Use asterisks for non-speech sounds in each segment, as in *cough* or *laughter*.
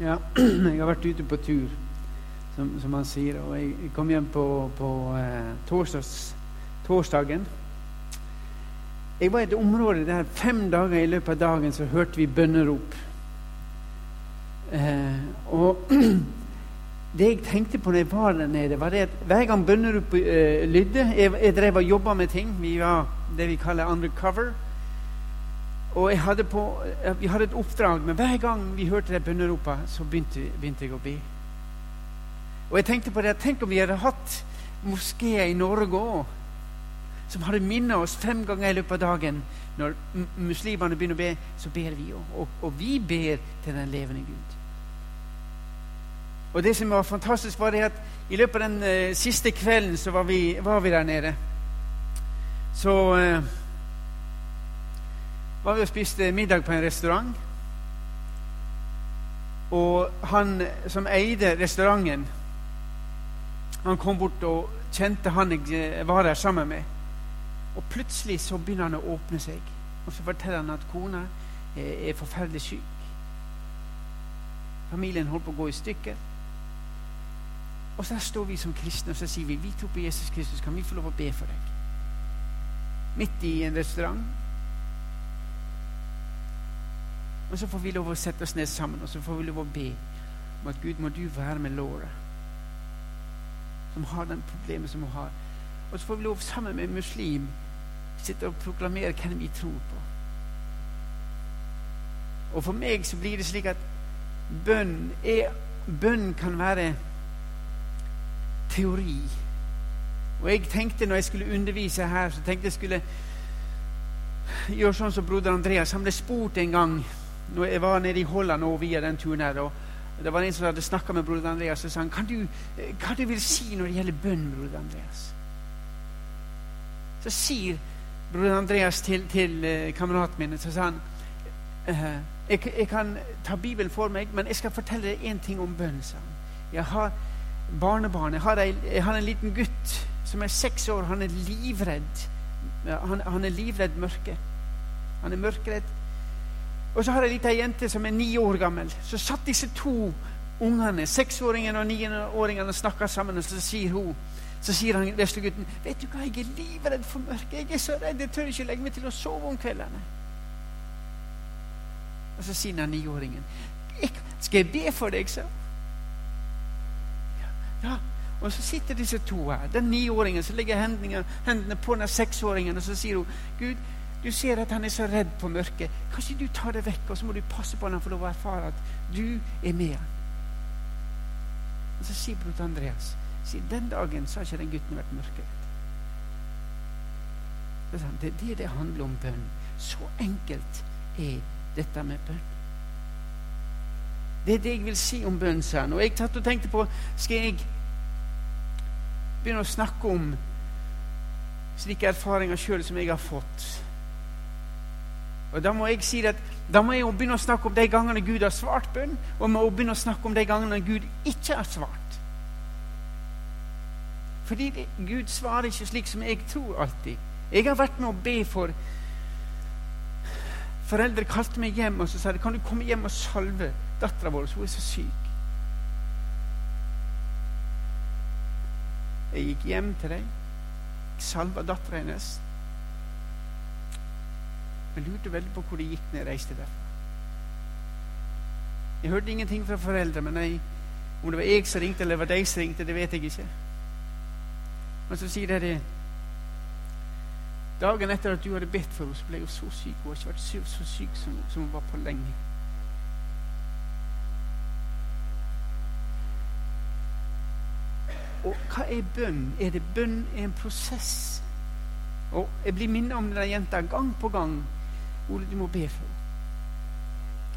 Ja, *clears throat* jeg har vært ute på tur, som, som han sier. Og jeg kom hjem på, på eh, torsdags, torsdagen. Jeg var i et område der fem dager i løpet av dagen så hørte vi bønnerop. Eh, og *clears throat* det jeg tenkte på når jeg var der nede, var det at hver gang bønnerop eh, lydde jeg, jeg drev og jobba med ting. Vi var det vi kaller undercover. Og hadde på, jeg hadde et oppdrag, men hver gang vi hørte det bønneropet, så begynte, begynte, jeg å be. Og jeg tenkte på det, Tenk om vi hadde hatt moskeer i Norge òg, som hadde minnet oss fem ganger i løpet av dagen. Når muslimene begynner å be, så ber vi òg. Og, og, vi ber til den levende Gud. Og det som var fantastisk, var det at i løpet av den uh, siste kvelden så var vi, var vi der nede. Så uh, var vi og spiste middag på en restaurant. Og han som eide restauranten, han kom bort og kjente han jeg var der sammen med. Og plutselig så begynner han å åpne seg. Og så forteller han at kona er forferdelig syk. Familien holdt på å gå i stykker. Og så står vi som kristne og så sier vi, vi tror på Jesus Kristus. Kan vi få lov å be for deg? Midt i en restaurant. Og så får vi lov å sette oss ned sammen og så får vi lov å be om at Gud, må du være med Laura, som har den problemet som hun har. Og så får vi lov sammen med en muslim sitte og proklamere hvem vi tror på. Og for meg så blir det slik at bønn, er, bønn kan være teori. Og jeg tenkte når jeg skulle undervise her, så tenkte jeg skulle gjøre sånn som broder Andreas. Han ble spurt en gang når jeg var nede i Holland og via den turen her, og det var en som hadde snakka med broder Andreas, og sa han, eh, hva du vil si når det gjelder bønn, broder Andreas? Så sier broder Andreas til, til uh, kameraten min så sa han, uh, jeg, jeg, kan ta Bibelen for meg, men jeg skal fortelle deg én ting om bønn. sa han. Jeg har barnebarn. Jeg har, en, jeg har, en liten gutt som er seks år. Han er livredd. Han, han er livredd mørke. Han er mørkredd. Og så har jeg ei lita jente som er ni år gammel. Så satt disse to ungene, seksåringen og niåringen, og snakka sammen. Og så sier hun så sier han veslegutten, 'Vet du hva, jeg er livredd for mørket. Jeg er så redd, jeg tør ikke legge meg til å sove om kveldene.' Og så sier han niåringen, 'Skal jeg be for deg', så? Ja. Og så sitter disse to her. Den niåringen som legger hendene på den seksåringen, og så sier hun, 'Gud, du ser at han er så redd på mørket. Kanskje du tar det vekk, og så må du passe på at han får lov å erfare at du er med han. Og så sier bror Andreas sier, den dagen så har ikke den gutten vært mørkeredd. Det er det det handler om bønn. Så enkelt er dette med bønn. Det er det jeg vil si om bønn, sa han. Og jeg tatt og tenkte på Skal jeg begynne å snakke om slike erfaringer sjøl som jeg har fått? Og Da må jeg si at da må jeg jo begynne å snakke om de gangene Gud har svart bønn, og må begynne å snakke om de gangene Gud ikke har svart. Fordi det, Gud svarer ikke slik som jeg tror alltid. Jeg har vært med å be for Foreldre kalte meg hjem og så sa de, kan du komme hjem og salve dattera vår, hun er så syk. Jeg gikk hjem til dem, salva dattera hennes. Jeg lurte veldig på hvor det gikk når jeg reiste derfra. Jeg hørte ingenting fra foreldre, men jeg, om det var jeg som ringte, eller det var de som ringte, det vet jeg ikke. Men så sier de Dagen etter at du hadde bedt for henne, så ble hun så syk. Hun har ikke vært så, så syk som, som hun var på lenge. Og hva er bønn? Er det bønn er en prosess? Og Jeg blir minnet om denne jenta gang på gang Ole, du må be for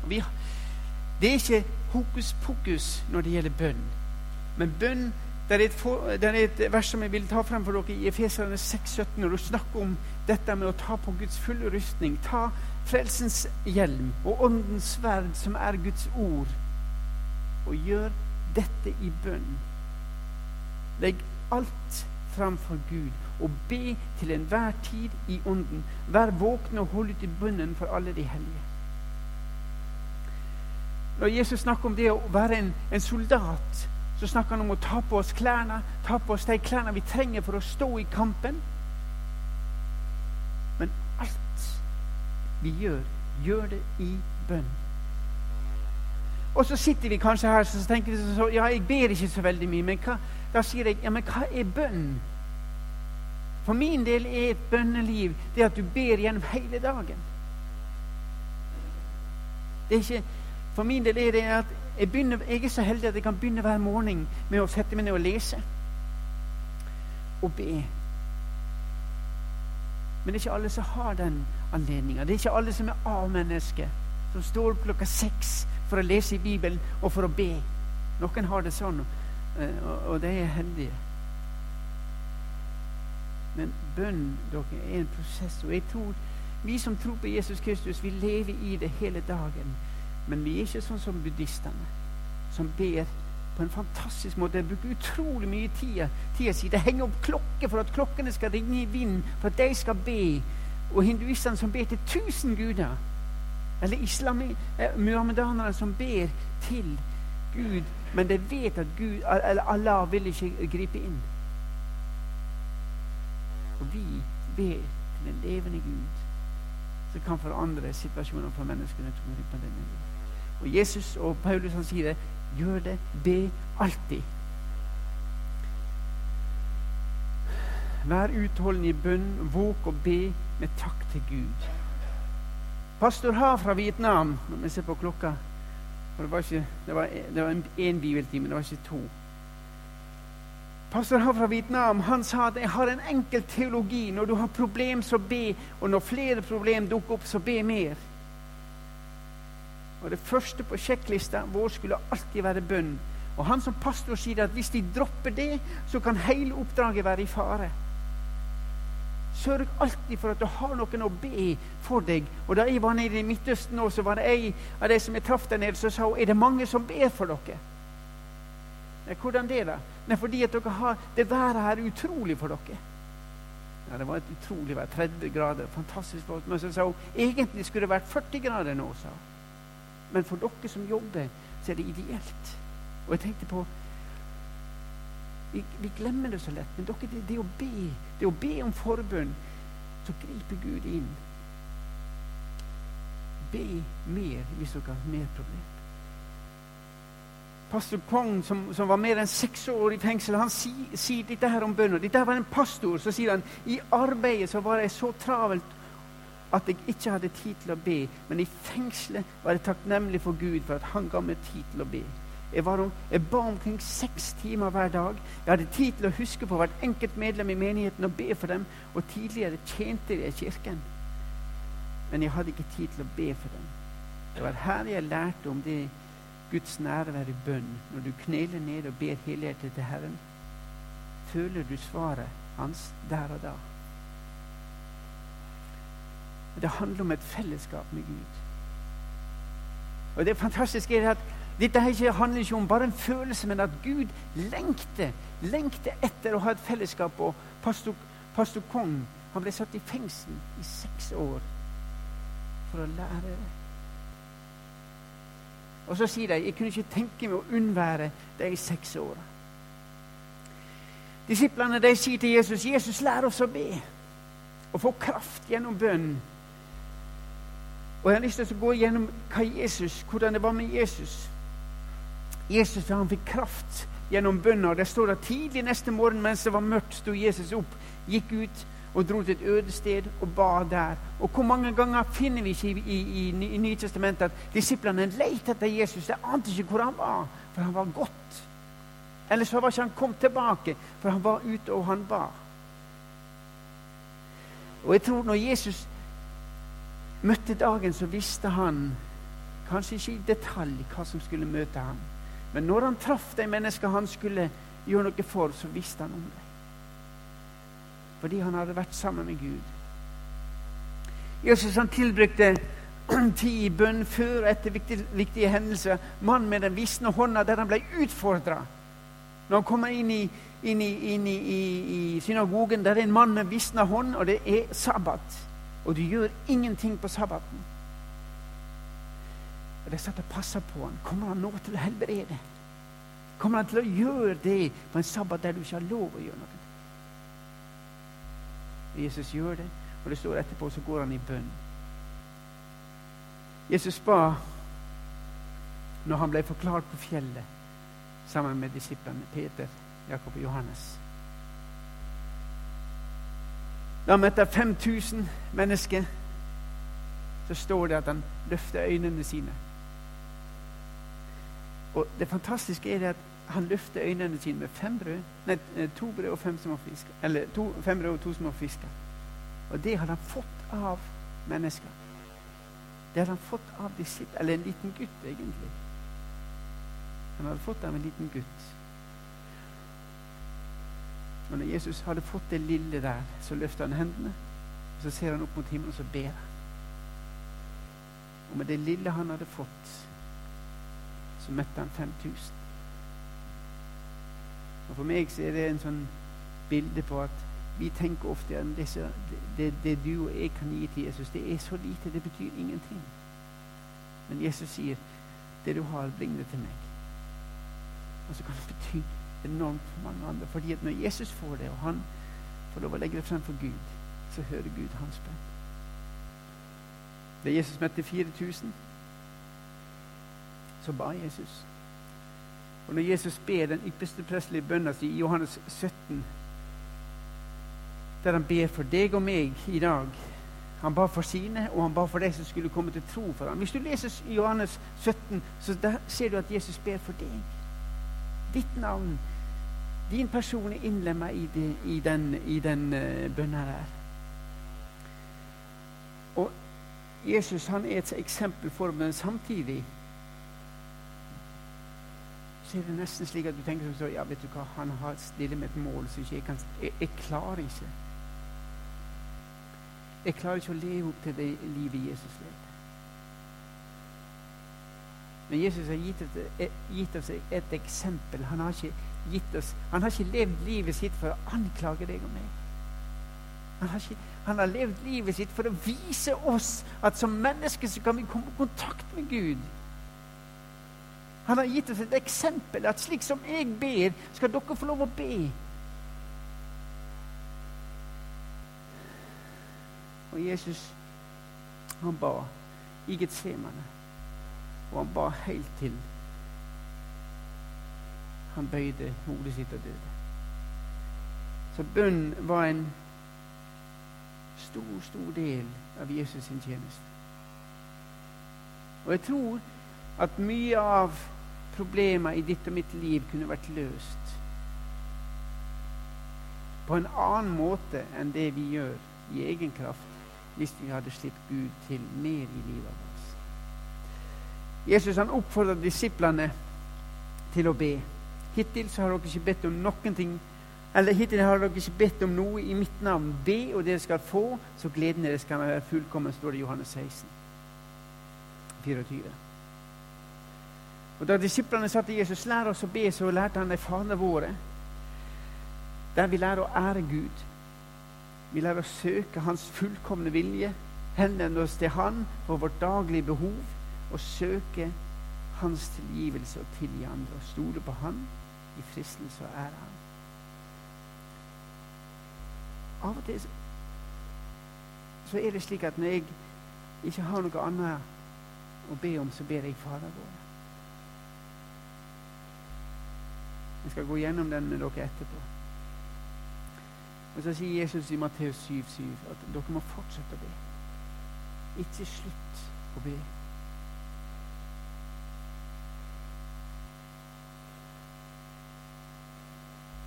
henne. Det er ikke hokus pokus når det gjelder bønn. Men bønn det er, for, det er, et vers som jeg vil ta frem for dere i Efeserne 6,17, når du snakker om dette med å ta på Guds fulle rustning. Ta frelsens hjelm og åndens sverd, som er Guds ord, og gjør dette i bønn. Legg alt framfor Gud og be til enhver tid i Ånden. Vær våkne og hold ut i bunnen for alle de hellige. Når Jesus snakker om det å være en, en soldat, så snakker han om å ta på oss klærne, ta på oss de klærne vi trenger for å stå i kampen. Men alt vi gjør, gjør det i bønn. Og så sitter vi kanskje her og tenker vi så, ja, jeg ber ikke så veldig mye. Men hva, da sier jeg ja, men hva er bønn? For min del er et bønneliv det at du ber gjennom hele dagen. Det er ikke, for min del er det at jeg, begynner, jeg er så heldig at jeg kan begynne hver morgen med å sette meg ned og lese. Og be. Men det er ikke alle som har den anledninga. Det er ikke alle som er A-mennesker, som står opp klokka seks for å lese i Bibelen og for å be. Noen har det sånn, eh, og de er heldige. Men bønn dere, er en prosess. Og jeg tror vi som tror på Jesus Kristus, vi lever i det hele dagen. Men vi er ikke sånn som buddhistene, som ber på en fantastisk måte. De bruker utrolig mye tid. Tida si. De henger opp klokker for at klokkene skal ringe i vinden, for at de skal be. Og hinduistene som ber til tusen guder. Eller islami, eh, muhammedanerne som ber til Gud, men de vet at Gud, eller Allah vil ikke gripe inn. Og vi ber til den levende Gud som kan forandre situasjoner for menneskene. på denne Og Jesus og Paulus han sier det. Gjør det. Be alltid. Vær utholden i bønn, våg og be med takk til Gud. Pastor Ha fra Vietnam Når vi ser på klokka Det var, ikke, det var, det var en bibeltime, det var ikke to. Pastor Ha fra Vietnam han sa at jeg har en enkel teologi. Når du har problem, så be. Og når flere problem dukker opp, så be mer. Og Det første på sjekklista vår skulle alltid være bønn. Og Han som pastor sier at hvis de dropper det, så kan hele oppdraget være i fare. Sørg alltid for at du har noen å be for deg. Og Da jeg var nede i Midtøsten, nå, så var det ei av de som jeg traff der nede, som sa er det mange som ber for dere. Nei, hvordan det, da? Nei, fordi at dere har det været her utrolig for dere. Ja, Det var et utrolig vær. 30 grader. Fantastisk flott. Men så sa hun egentlig skulle det vært 40 grader nå. sa Men for dere som jobber, så er det ideelt. Og jeg tenkte på Vi, vi glemmer det så lett. Men dere, det, det, å be, det å be om forbønn, så griper Gud inn. Be mer hvis dere har mer problemer pastor Kong, som, som, var mer enn seks år i fengsel, han sier, si dette her om bønner. Dette var en pastor. Så sier han i arbeidet så var jeg så travelt at jeg ikke hadde tid til å be. Men i fengselet var jeg takknemlig for Gud for at han ga meg tid til å be. Jeg, om, jeg ba omkring seks timer hver dag. Jeg hadde tid til å huske på hvert enkelt medlem i menigheten og be for dem. Og tidligere tjente jeg kirken. Men jeg hadde ikke tid til å be for dem. Det var her jeg lærte om det Guds nærvær i bønn, når du kneler ned og ber helhjertet til Herren, føler du svaret hans der og da. Det handler om et fellesskap med Gud. Og Det fantastiske er at dette ikke handler ikke om bare en følelse, men at Gud lengter, lengter etter å ha et fellesskap. Og pastor, pastor Kong han ble satt i fengsel i seks år for å lære det. Og så sier de jeg kunne ikke tenke meg å unnvære de seks åra. Disiplene de sier til Jesus Jesus, lær oss å be og få kraft gjennom bønn. Og Jeg har lyst til å gå gjennom hva Jesus, hvordan det var med Jesus. Jesus han fikk kraft gjennom bønna. Det står at tidlig neste morgen mens det var mørkt, sto Jesus opp, gikk ut og dro til et øde sted og ba der. Og hvor mange ganger finner vi ikke i, i, i, Nytestamentet at disiplene lette etter Jesus? De ante ikke hvor han var, for han var godt. Eller så var ikke han kommet tilbake, for han var ute og han ba. Og jeg tror når Jesus møtte dagen, så visste han kanskje ikke i detalj hva som skulle møte ham. Men når han traff de menneskene han skulle gjøre noe for, så visste han om det fordi han hadde vært sammen med Gud. Jesus han tilbrukte *clears throat* tid i bønn før og etter viktige, viktige hendelser. Mannen med den visne hånda der han ble utfordra. Når han kommer inn i, inn i, inn i, i synagogen, der er en mann med visna hånd, og det er sabbat. Og du gjør ingenting på sabbaten. Og de satt og passa på han. Kommer han nå til å helbrede? Kommer han til å gjøre det på en sabbat der du ikke har lov å gjøre noe? Jesus gjør det, og det står etterpå, så går han i bønn. Jesus ba når han ble forklart på fjellet sammen med disiplene Peter, Jakob og Johannes. Da han møtte 5000 mennesker, så står det at han løfter øynene sine. Og det fantastiske er at han løfter øynene sine med fem brød, nei, eh, to brød og fem små fisker. Eller to, fem brød og to små fisker. Og det hadde han fått av mennesker. Det hadde han fått av disippel, eller en liten gutt, egentlig. Han hadde fått det av en liten gutt. Og når Jesus hadde fått det lille der, så løfter han hendene. og Så ser han opp mot himmelen, og så ber han. Og med det lille han hadde fått, så møtte han 5000. Og For meg så er det en sånn bilde på at vi tenker ofte at det, det, det, du og jeg kan gi til Jesus, det er så lite, det betyr ingenting. Men Jesus sier, 'Det du har, bring det til meg'. Og så kan det bety enormt for mange andre. Fordi at når Jesus får det, og han får lov å legge det frem for Gud, så hører Gud hans bønn. Da Jesus møtte 4000, så ba Jesus. Og når Jesus ber den ypperste prestelige bønna si i Johannes 17, der han ber for deg og meg i dag Han ba for sine, og han ba for de som skulle komme til tro for ham. Hvis du leser Johannes 17, så ser du at Jesus ber for deg. Ditt navn, din person er innlemma i, i, den, i den uh, bønna der. Og Jesus han er et eksempel for meg, samtidig er det nesten slik at du tenker så, ja, vet du hva, han har stille med et mål som ikke jeg kan jeg, jeg, klarer ikke. Jeg klarer ikke å leve opp til det livet Jesus levde. Men Jesus har gitt oss, gitt oss, et eksempel. Han har, ikke gitt oss, han har ikke levd livet sitt for å anklage deg og meg. Han har, ikke, han har levd livet sitt for å vise oss at som mennesker så kan vi komme i kontakt med Gud. Han har gitt oss et eksempel. At slik som jeg ber, skal dere få lov å be. Og Jesus, han ba i Getsemane. Og han ba helt til han bøyde hodet sitt og døde. Så bønn var en stor, stor del av Jesus sin tjeneste. Og jeg tror at mye av problemer i ditt og mitt liv kunne vært løst på en annen måte enn det vi gjør i egen kraft hvis vi hadde sluppet Gud til mer i livet vårt. Jesus han oppfordret disiplene til å be. Hittil så har dere ikke bedt om noen ting eller hittil har dere ikke bedt om noe i mitt navn. Be, og dere skal få, så gleden deres kan være fullkommen, står det i Johannes 16. 24. Og Da disiplene sa til Jesus lær oss å be, så lærte han de Fader våre, der vi lærer å ære Gud. Vi lærer å søke Hans fullkomne vilje, henvende oss til Han for vårt daglige behov, og søke Hans tilgivelse og tilgi andre, og stole på Han i fristelse og ære Han. Av og til så er det slik at når jeg ikke har noe annet å be om, så ber jeg Fader vår. Jeg skal gå gjennom den med dere etterpå. Og Så sier Jesus i Matteus 7,7 at dere må fortsette å be. Ikke slutt å be.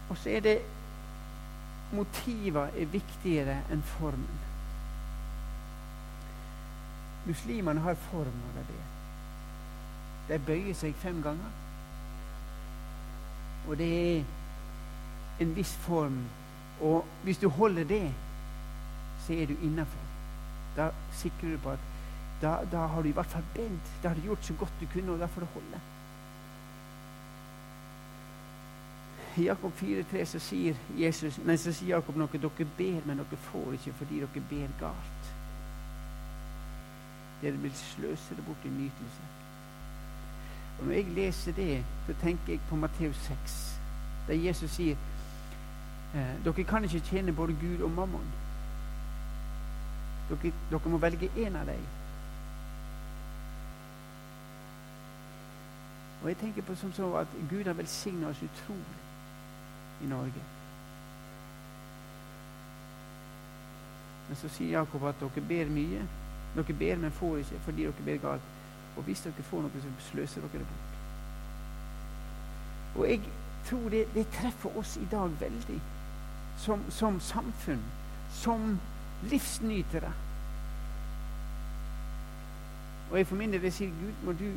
Og så er det motiver er viktigere enn formen. Muslimene har form når de ber. De bøyer seg fem ganger. Og det er en viss form. Og hvis du holder det, så er du innafor. Da sikrer du på at da, da, har du i hvert fall bedt. Da har du gjort så godt du kunne, og da får det holde. I Jakob 4,3 så sier Jesus, nei, så sier Jakob noe dere ber, men dere får ikke fordi dere ber galt. Dere vil sløse det bort i nytelse. Og Når jeg leser det, så tenker jeg på Matteus 6, der Jesus sier eh, dere kan ikke tjene både Gud og mammon. Dere, dere må velge én av dem. Og jeg tenker på som så at Gud har velsigna oss utrolig i Norge. Men så sier Jakob at dere ber mye. Dere ber, men får ikke fordi dere ber galt. Og hvis dere får noe, så sløser dere det bort. Og jeg tror det, det treffer oss i dag veldig. Som, som samfunn. Som livsnytere. Og jeg for min del vil si Gud, må du,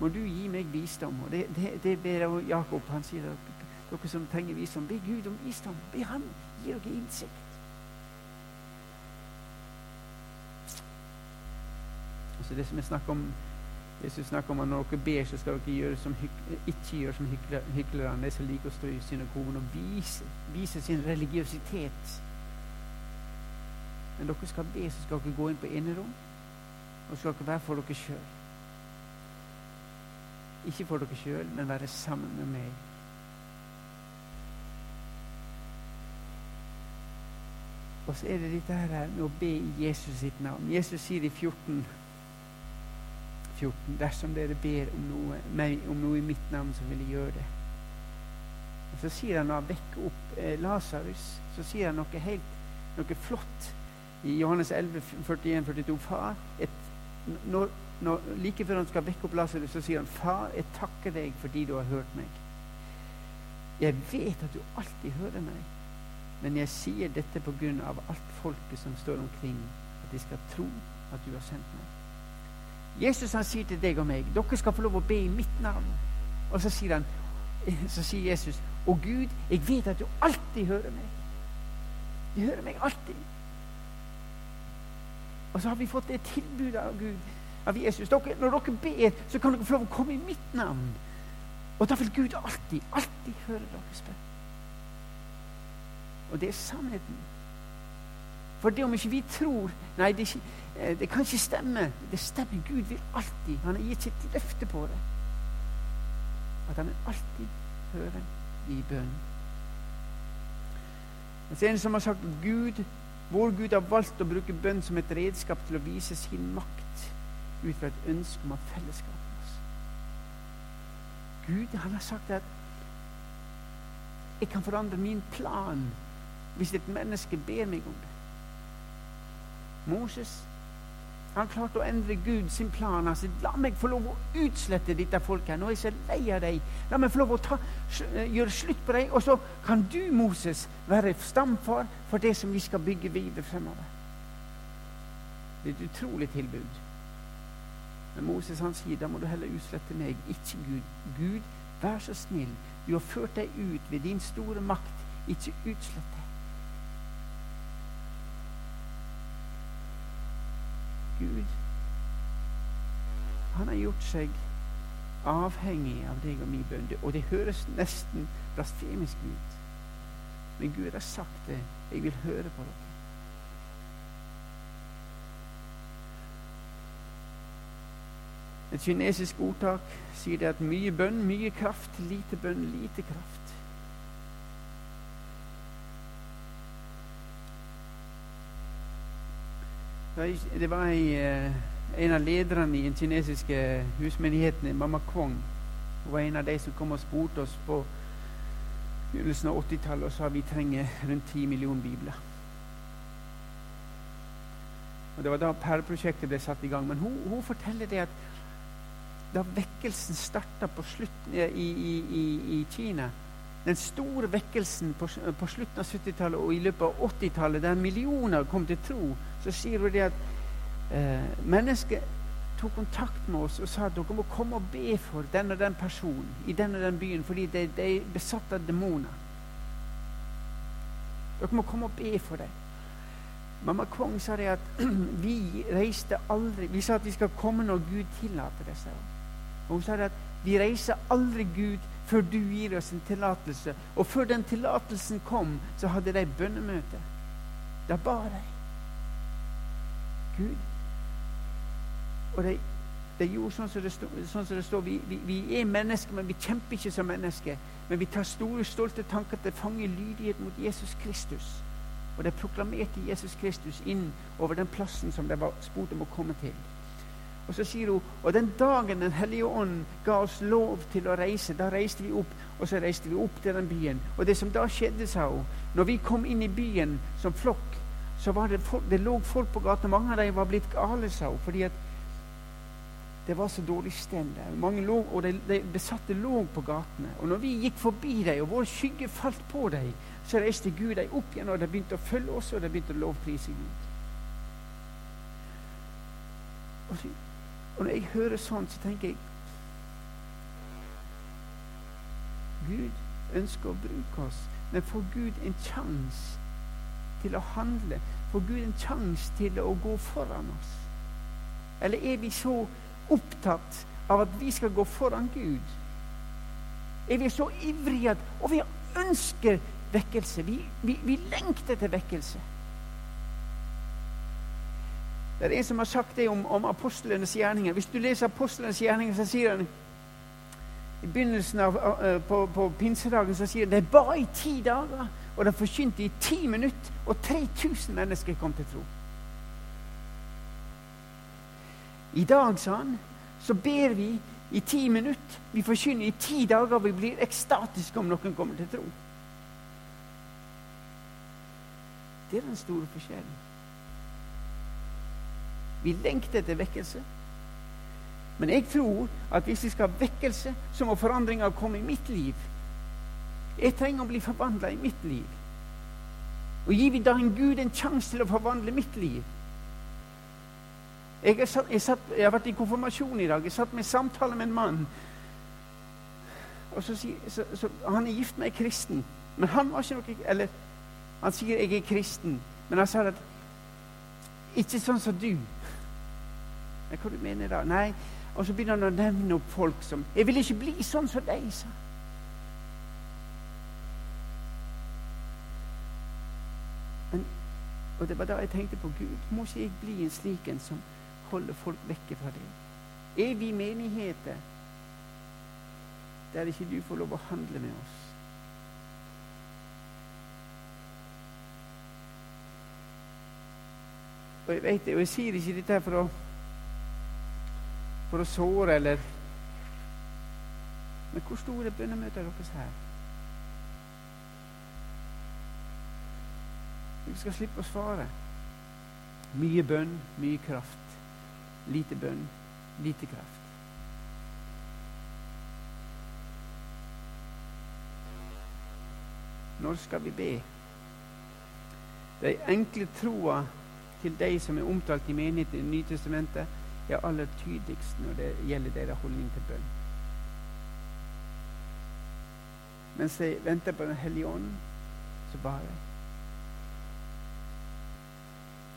må du gi meg visdom. Og det, det, det ber Jakob. Han sier at dere som trenger visdom, be Gud om visdom. Be Han gi dere innsikt. Altså det som jeg snakker om Jesus snakker om at når dere ber, så skal dere gjøre som ikke gjøre som hyklerne, de som liker å stå i synagogen og vise, vise sin religiøsitet. Men dere skal be, så skal dere gå inn på enerom, og skal dere være for dere sjøl. Ikke for dere sjøl, men være sammen med meg. Og så er det dette her med å be i Jesus sitt navn. Jesus sier i 14 14. Dersom dere ber om noe, meg om noe i mitt navn, så vil jeg gjøre det. Og Så sier han når han opp eh, Lasarus, så sier han noe helt noe flott i Johannes 11, 41, 42. Far, et, når, når, like før han skal vekke opp Lasarus, så sier han, 'Far, jeg takker deg fordi du har hørt meg.' Jeg vet at du alltid hører meg, men jeg sier dette på grunn av alt folket som står omkring, at de skal tro at du har sendt meg. Jesus han sier til deg og meg dere skal få lov å be i mitt navn. Og så sier, han, *laughs* så sier Jesus og Gud, jeg vet at du alltid hører meg. Du hører meg alltid. Og så har vi fått det tilbudet av Gud, av Jesus. Dere, når dere ber, så kan dere få lov å komme i mitt navn. Og da vil Gud alltid, alltid høre deres bønn. Og det er sannheten. For det om ikke vi tror Nei, det, er ikke, det, kan ikke stemme. Det stemmer. Gud vil alltid Han har gitt sitt løfte på det. At han vil alltid høre i bønnen. Så er det som har sagt Gud, vår Gud har valgt å bruke bønn som et redskap til å vise sin makt ut fra et ønske om å ha fellesskap med oss. Gud han har sagt at jeg kan forandre min plan hvis et menneske ber meg om det. Moses han klarte å endre Gud sin plan. Han sa la meg få lov å utslette dette folket. Nå er jeg så lei av deg. La meg få lov å ta, gjøre slutt på deg. Og så kan du, Moses, være stamfar for det som vi skal bygge videre fremover. Det er et utrolig tilbud. Men Moses han sier da må du heller utslette meg, ikke Gud. Gud, vær så snill. Du har ført deg ut ved din store makt. Ikke utslett deg. Gud. Han har gjort seg avhengig av deg og min bønn. Og det høres nesten blasfemisk ut. Men Gud har sagt det. Jeg vil høre på dere. Et kinesisk ordtak sier det at mye bønn, mye kraft. Lite bønn, lite kraft. Det var ei, eh, en av lederne i den kinesiske husmenigheten, Mamma Kwong. Hun var en av de som kom og spurte oss på begynnelsen av 80-tallet og sa vi trenger rundt 10 millioner bibler. Og Det var da Perleprosjektet ble satt i gang. Men hun, hun forteller det at da vekkelsen starta på slutten i, i, i, i Kina den store vekkelsen på, på slutten av 70-tallet og i løpet av 80-tallet, der millioner kom til tro, så sier hun det at eh, mennesket tok kontakt med oss og sa at dere må komme og be for den og den personen i den og den byen fordi de, de er besatt av demoner. Dere må komme og be for dem. Mamma kong sa det at *clears throat* vi reiste aldri Vi sa at vi skal komme når Gud tillater det. Og hun sa det at vi reiser aldri Gud før du gir oss en tillatelse. Og før den tillatelsen kom, så hadde de bønnemøte. Da ba de. Gud. Og de de gjorde sånn som det, stå, sånn som det står. Vi, vi, vi, er mennesker, men vi kjemper ikke som mennesker. Men vi tar store, stolte tanker til fange lydighet mot Jesus Kristus. Og de proklamerte Jesus Kristus inn over den plassen som de var spurt om å komme til. Og så sier hun og den dagen Den hellige ånd ga oss lov til å reise, da reiste vi opp, og så reiste vi opp til den byen. Og det som da skjedde, sa hun, når vi kom inn i byen som flokk, så var det, folk, det lå folk på gata. Mange av dem var blitt gale, sa hun, fordi at det var så dårlig stell Mange lå, og de, de besatte lå på gatene. Og når vi gikk forbi dem, og vår skygge falt på dem, så reiste Gud dem opp igjen, og de begynte å følge oss, og de begynte å lovprise Gud. Og så og når jeg hører sånn, så tenker jeg Gud ønsker å bruke oss, men får Gud en sjanse til å handle? Får Gud en sjanse til å gå foran oss? Eller er vi så opptatt av at vi skal gå foran Gud? Er vi så ivrige at Og vi ønsker vekkelse. Vi, vi, vi lengter til vekkelse. Det er en som har sagt det om, om apostlenes gjerninger. Hvis du leser apostlenes gjerninger, så sier han i begynnelsen av, uh, på, på pinsedagen så sier han det ba i ti dager, og det forkynte i ti minutter, og 3000 mennesker kom til tro. I dag, sa han, så ber vi i ti minutter. Vi forkynner i ti dager, og vi blir ekstatiske om noen kommer til tro. Det er den store forskjellen. Vi lengter etter vekkelse. Men jeg tror at hvis vi skal ha vekkelse, så må forandringa komme i mitt liv. Jeg trenger å bli forvandla i mitt liv. Og gir vi da en Gud en sjanse til å forvandle mitt liv? Jeg, satt, jeg, satt, jeg, har vært i konfirmasjon i dag. Jeg satt med samtale med en mann. Og så, så, så, Han er gift med ei kristen. Men han var ikke noe Eller han sier 'jeg er kristen', men han sa at 'ikke sånn som du'. Men hva du mener da? Nei, Og så begynner han å nevne opp folk som 'Jeg vil ikke bli sånn som deg', sa Men, Og det var da jeg tenkte på Gud. Må ikke jeg bli en slik en som holder folk vekke fra deg? Er vi menigheter der ikke du får lov å handle med oss? Og jeg vet det, og jeg sier ikke dette for å for å såre eller Men hvor store bønnemøter er deres her? Vi skal slippe å svare. Mye bønn, mye kraft. Lite bønn, lite kraft. Når skal vi be? De enkle troa til de som er omtalt i menigheten i Nytestamentet, er aller tydeligst når det gjelder deres holdning til bønn. Mens jeg venter på Den hellige ånd, så bare.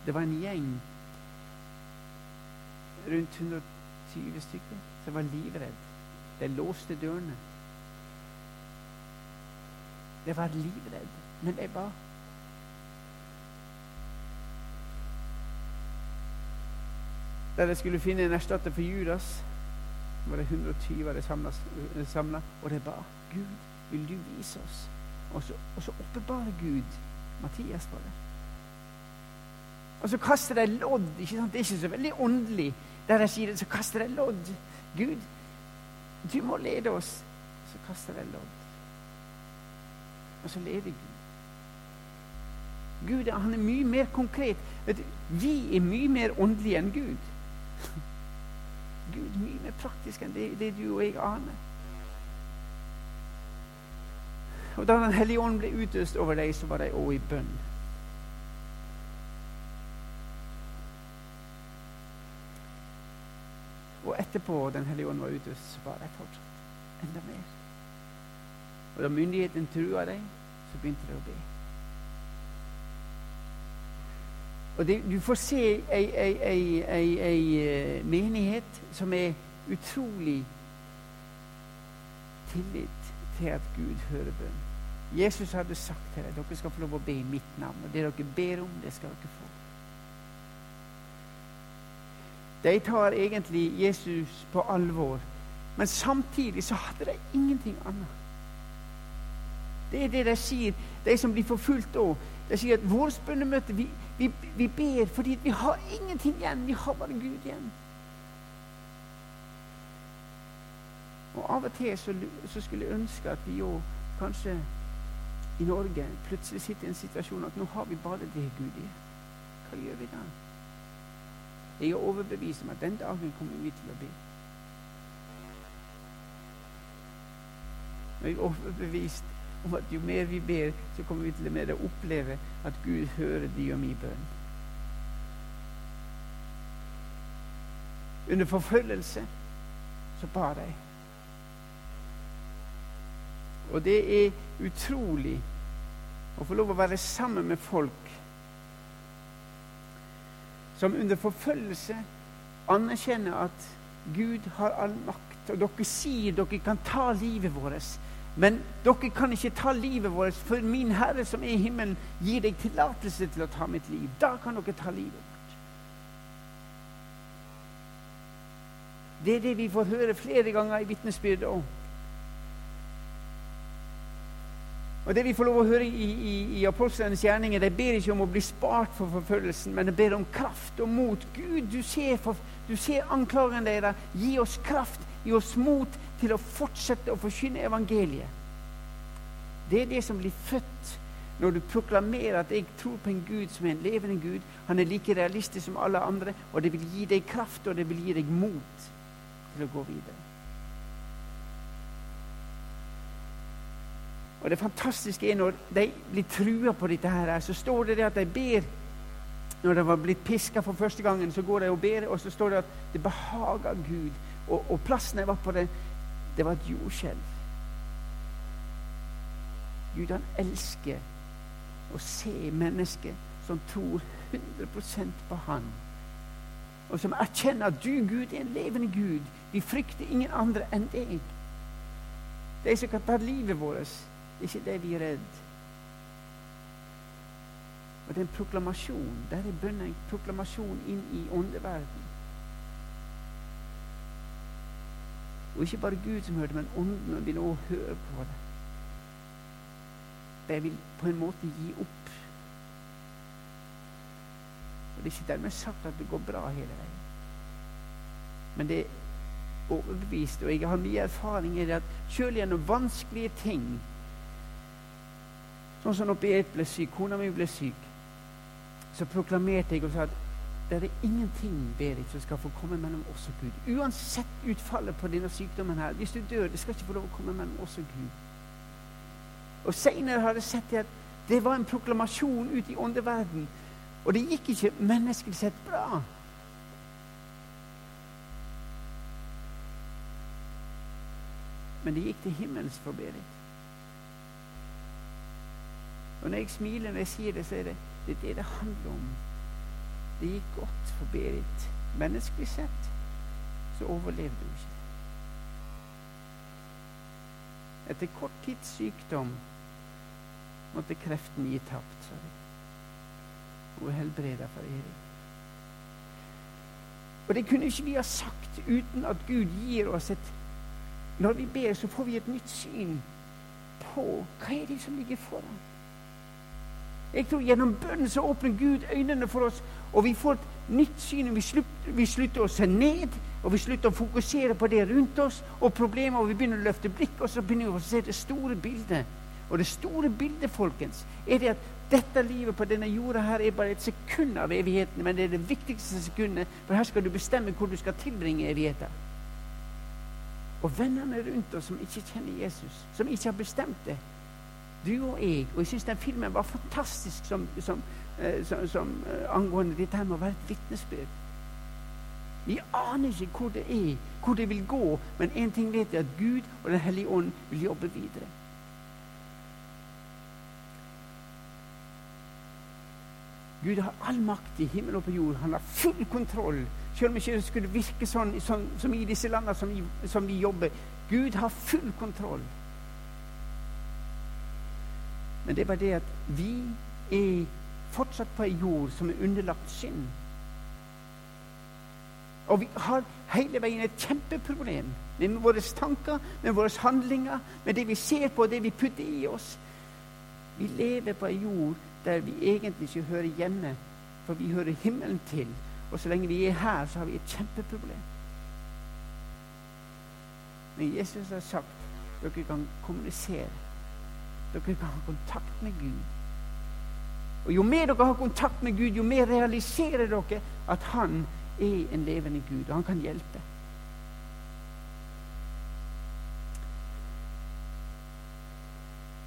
Det var en gjeng, rundt 120 stykker, som var livredd. De låste dørene. De var livredd, men jeg ba. Da de skulle finne en erstatter for Judas, var det 120 var det samla, og de ba Gud, vil du vise oss? Og så, og så oppbevarer Gud Mathias for det. Og så kaster de lodd. ikke sant? Det er ikke så veldig åndelig. Der de sier det, så kaster de lodd. Gud, du må lede oss. Så kaster de lodd. Og så leder Gud. Gud han er mye mer konkret. Vi er mye mer åndelige enn Gud. Gud mye mer praktisk enn det, det du og jeg aner. Og Da Den hellige ånd ble utøst over deg, så var de òg i bønn. Og etterpå Den hellige ånd var utøst, så var de fortsatt enda mer. Og da myndigheten trua dem, så begynte de å be. Og det, Du får se ei, eh, menighet som er utrolig tillit til at Gud hører bønn. Jesus hadde sagt til deg dere skal få lov å be i mitt navn. Og det dere ber om, det skal dere få. De tar egentlig Jesus på alvor. Men samtidig så hadde de ingenting annet. Det er det de sier, de som blir forfulgt òg. De sier at vårt bønnemøte vi, vi, vi, ber fordi vi har ingenting igjen. Vi har bare Gud igjen. Og Av og til så, så skulle jeg ønske at vi jo kanskje i Norge plutselig sitter i en situasjon at nå har vi bare det Gud igjen. Hva gjør vi da? Jeg er overbevist om at den dagen kommer vi til å be. Jeg er overbevist om at jo mer vi ber, så kommer vi til å mer oppleve at Gud hører de og mi bønn. Under forfølgelse så bar jeg. Og det er utrolig å få lov å være sammen med folk som under forfølgelse anerkjenner at Gud har all makt. Og dere sier dere kan ta livet vårt. Men dere kan ikke ta livet vårt, for min Herre som er i himmelen, gir deg tillatelse til å ta mitt liv. Da kan dere ta livet vårt. Det er det vi får høre flere ganger i vitnesbyrdet òg. Og det vi får lov å høre i, i, i apostlenes gjerninger, de ber ikke om å bli spart for forfølgelsen, men de ber om kraft og mot. Gud, du ser, for, du ser anklagene deres. Gi oss kraft, gi oss mot til å fortsette å forkynne evangeliet. Det er det som blir født når du proklamerer at 'jeg tror på en Gud som er en levende Gud'. Han er like realistisk som alle andre, og det vil gi deg kraft og det vil gi deg mot til å gå videre. Og det fantastiske er når de blir trua på dette her, så står det at de ber Når de var blitt piska for første gangen, så går de og ber, og så står det at det behager Gud. Og, og plassen de var på, det, det var et jordskjelv. Gud, han elsker å se mennesker som tror 100% på Han. Og som erkjenner at du, Gud, er en levende Gud. Vi frykter ingen andre enn deg. De som kan ta livet vårt det er ikke det vi er redd. Og det er en proklamasjon. Der er bønnen en proklamasjon inn i åndeverden. Og ikke bare Gud som hører det, men ånden vil også høre på det. De vil på en måte gi opp. Og Det er ikke dermed sagt at det går bra hele veien. Men det er overbevist, og jeg har mye erfaring i det, at selv gjennom vanskelige ting Sånn som når jeg ble syk, kona mi ble syk, så proklamerte jeg og sa at det er ingenting Berit, som skal få komme mellom oss og Gud. Uansett utfallet på denne sykdommen her. Hvis du dør, det skal ikke få lov å komme mellom oss og Gud. Og Seinere har jeg sett at det var en proklamasjon ut i åndeverden. Og det gikk ikke menneskelig sett bra. Men det gikk til himmels for. Og når jeg smiler når jeg sier det, så er det det, det det handler om. Det gikk godt for Berit. Menneskelig sett så overlevde hun ikke. Etter kort tids sykdom måtte kreften gi tapt, sa de. Hun er helbreda for evig. Og det kunne ikke vi ha sagt uten at Gud gir oss et Når vi ber, så får vi et nytt syn på hva er det som ligger foran. Jeg tror Gjennom bønnen så åpner Gud øynene for oss, og vi får et nytt syn. Vi slutter, vi slutter å se ned, og vi slutter å fokusere på det rundt oss og problemer, og vi begynner å løfte blikk, og så begynner vi å se det store bildet. Og det store bildet, folkens, er det at dette livet på denne jorda her er bare et sekund av evigheten, men det er det viktigste sekundet, for her skal du bestemme hvor du skal tilbringe evigheten. Og vennene rundt oss som ikke kjenner Jesus, som ikke har bestemt det, du og jeg. Og jeg syns den filmen var fantastisk som, som, eh, som, som eh, angående dette med å være et vitnesbyrd. Vi aner ikke hvor det er, hvor det vil gå, men én ting vet jeg, at Gud og Den hellige ånd vil jobbe videre. Gud har all makt i himmel og på jord. Han har full kontroll. Selv om ikke det skulle virke sånn, sånn som i disse landene som som vi jobber. Gud har full kontroll. Men det bare det at vi er fortsatt på ei jord som er underlagt synd. Og vi har hele veien et kjempeproblem med våre tanker, med våre handlinger, med det vi ser på, det vi putter i oss. Vi lever på ei jord der vi egentlig ikke hører hjemme, for vi hører himmelen til. Og så lenge vi er her, så har vi et kjempeproblem. Men Jesus har sagt dere kan kommunisere. Dere kan ha kontakt med Gud. Og Jo mer dere har kontakt med Gud, jo mer realiserer dere at Han er en levende Gud, og han kan hjelpe.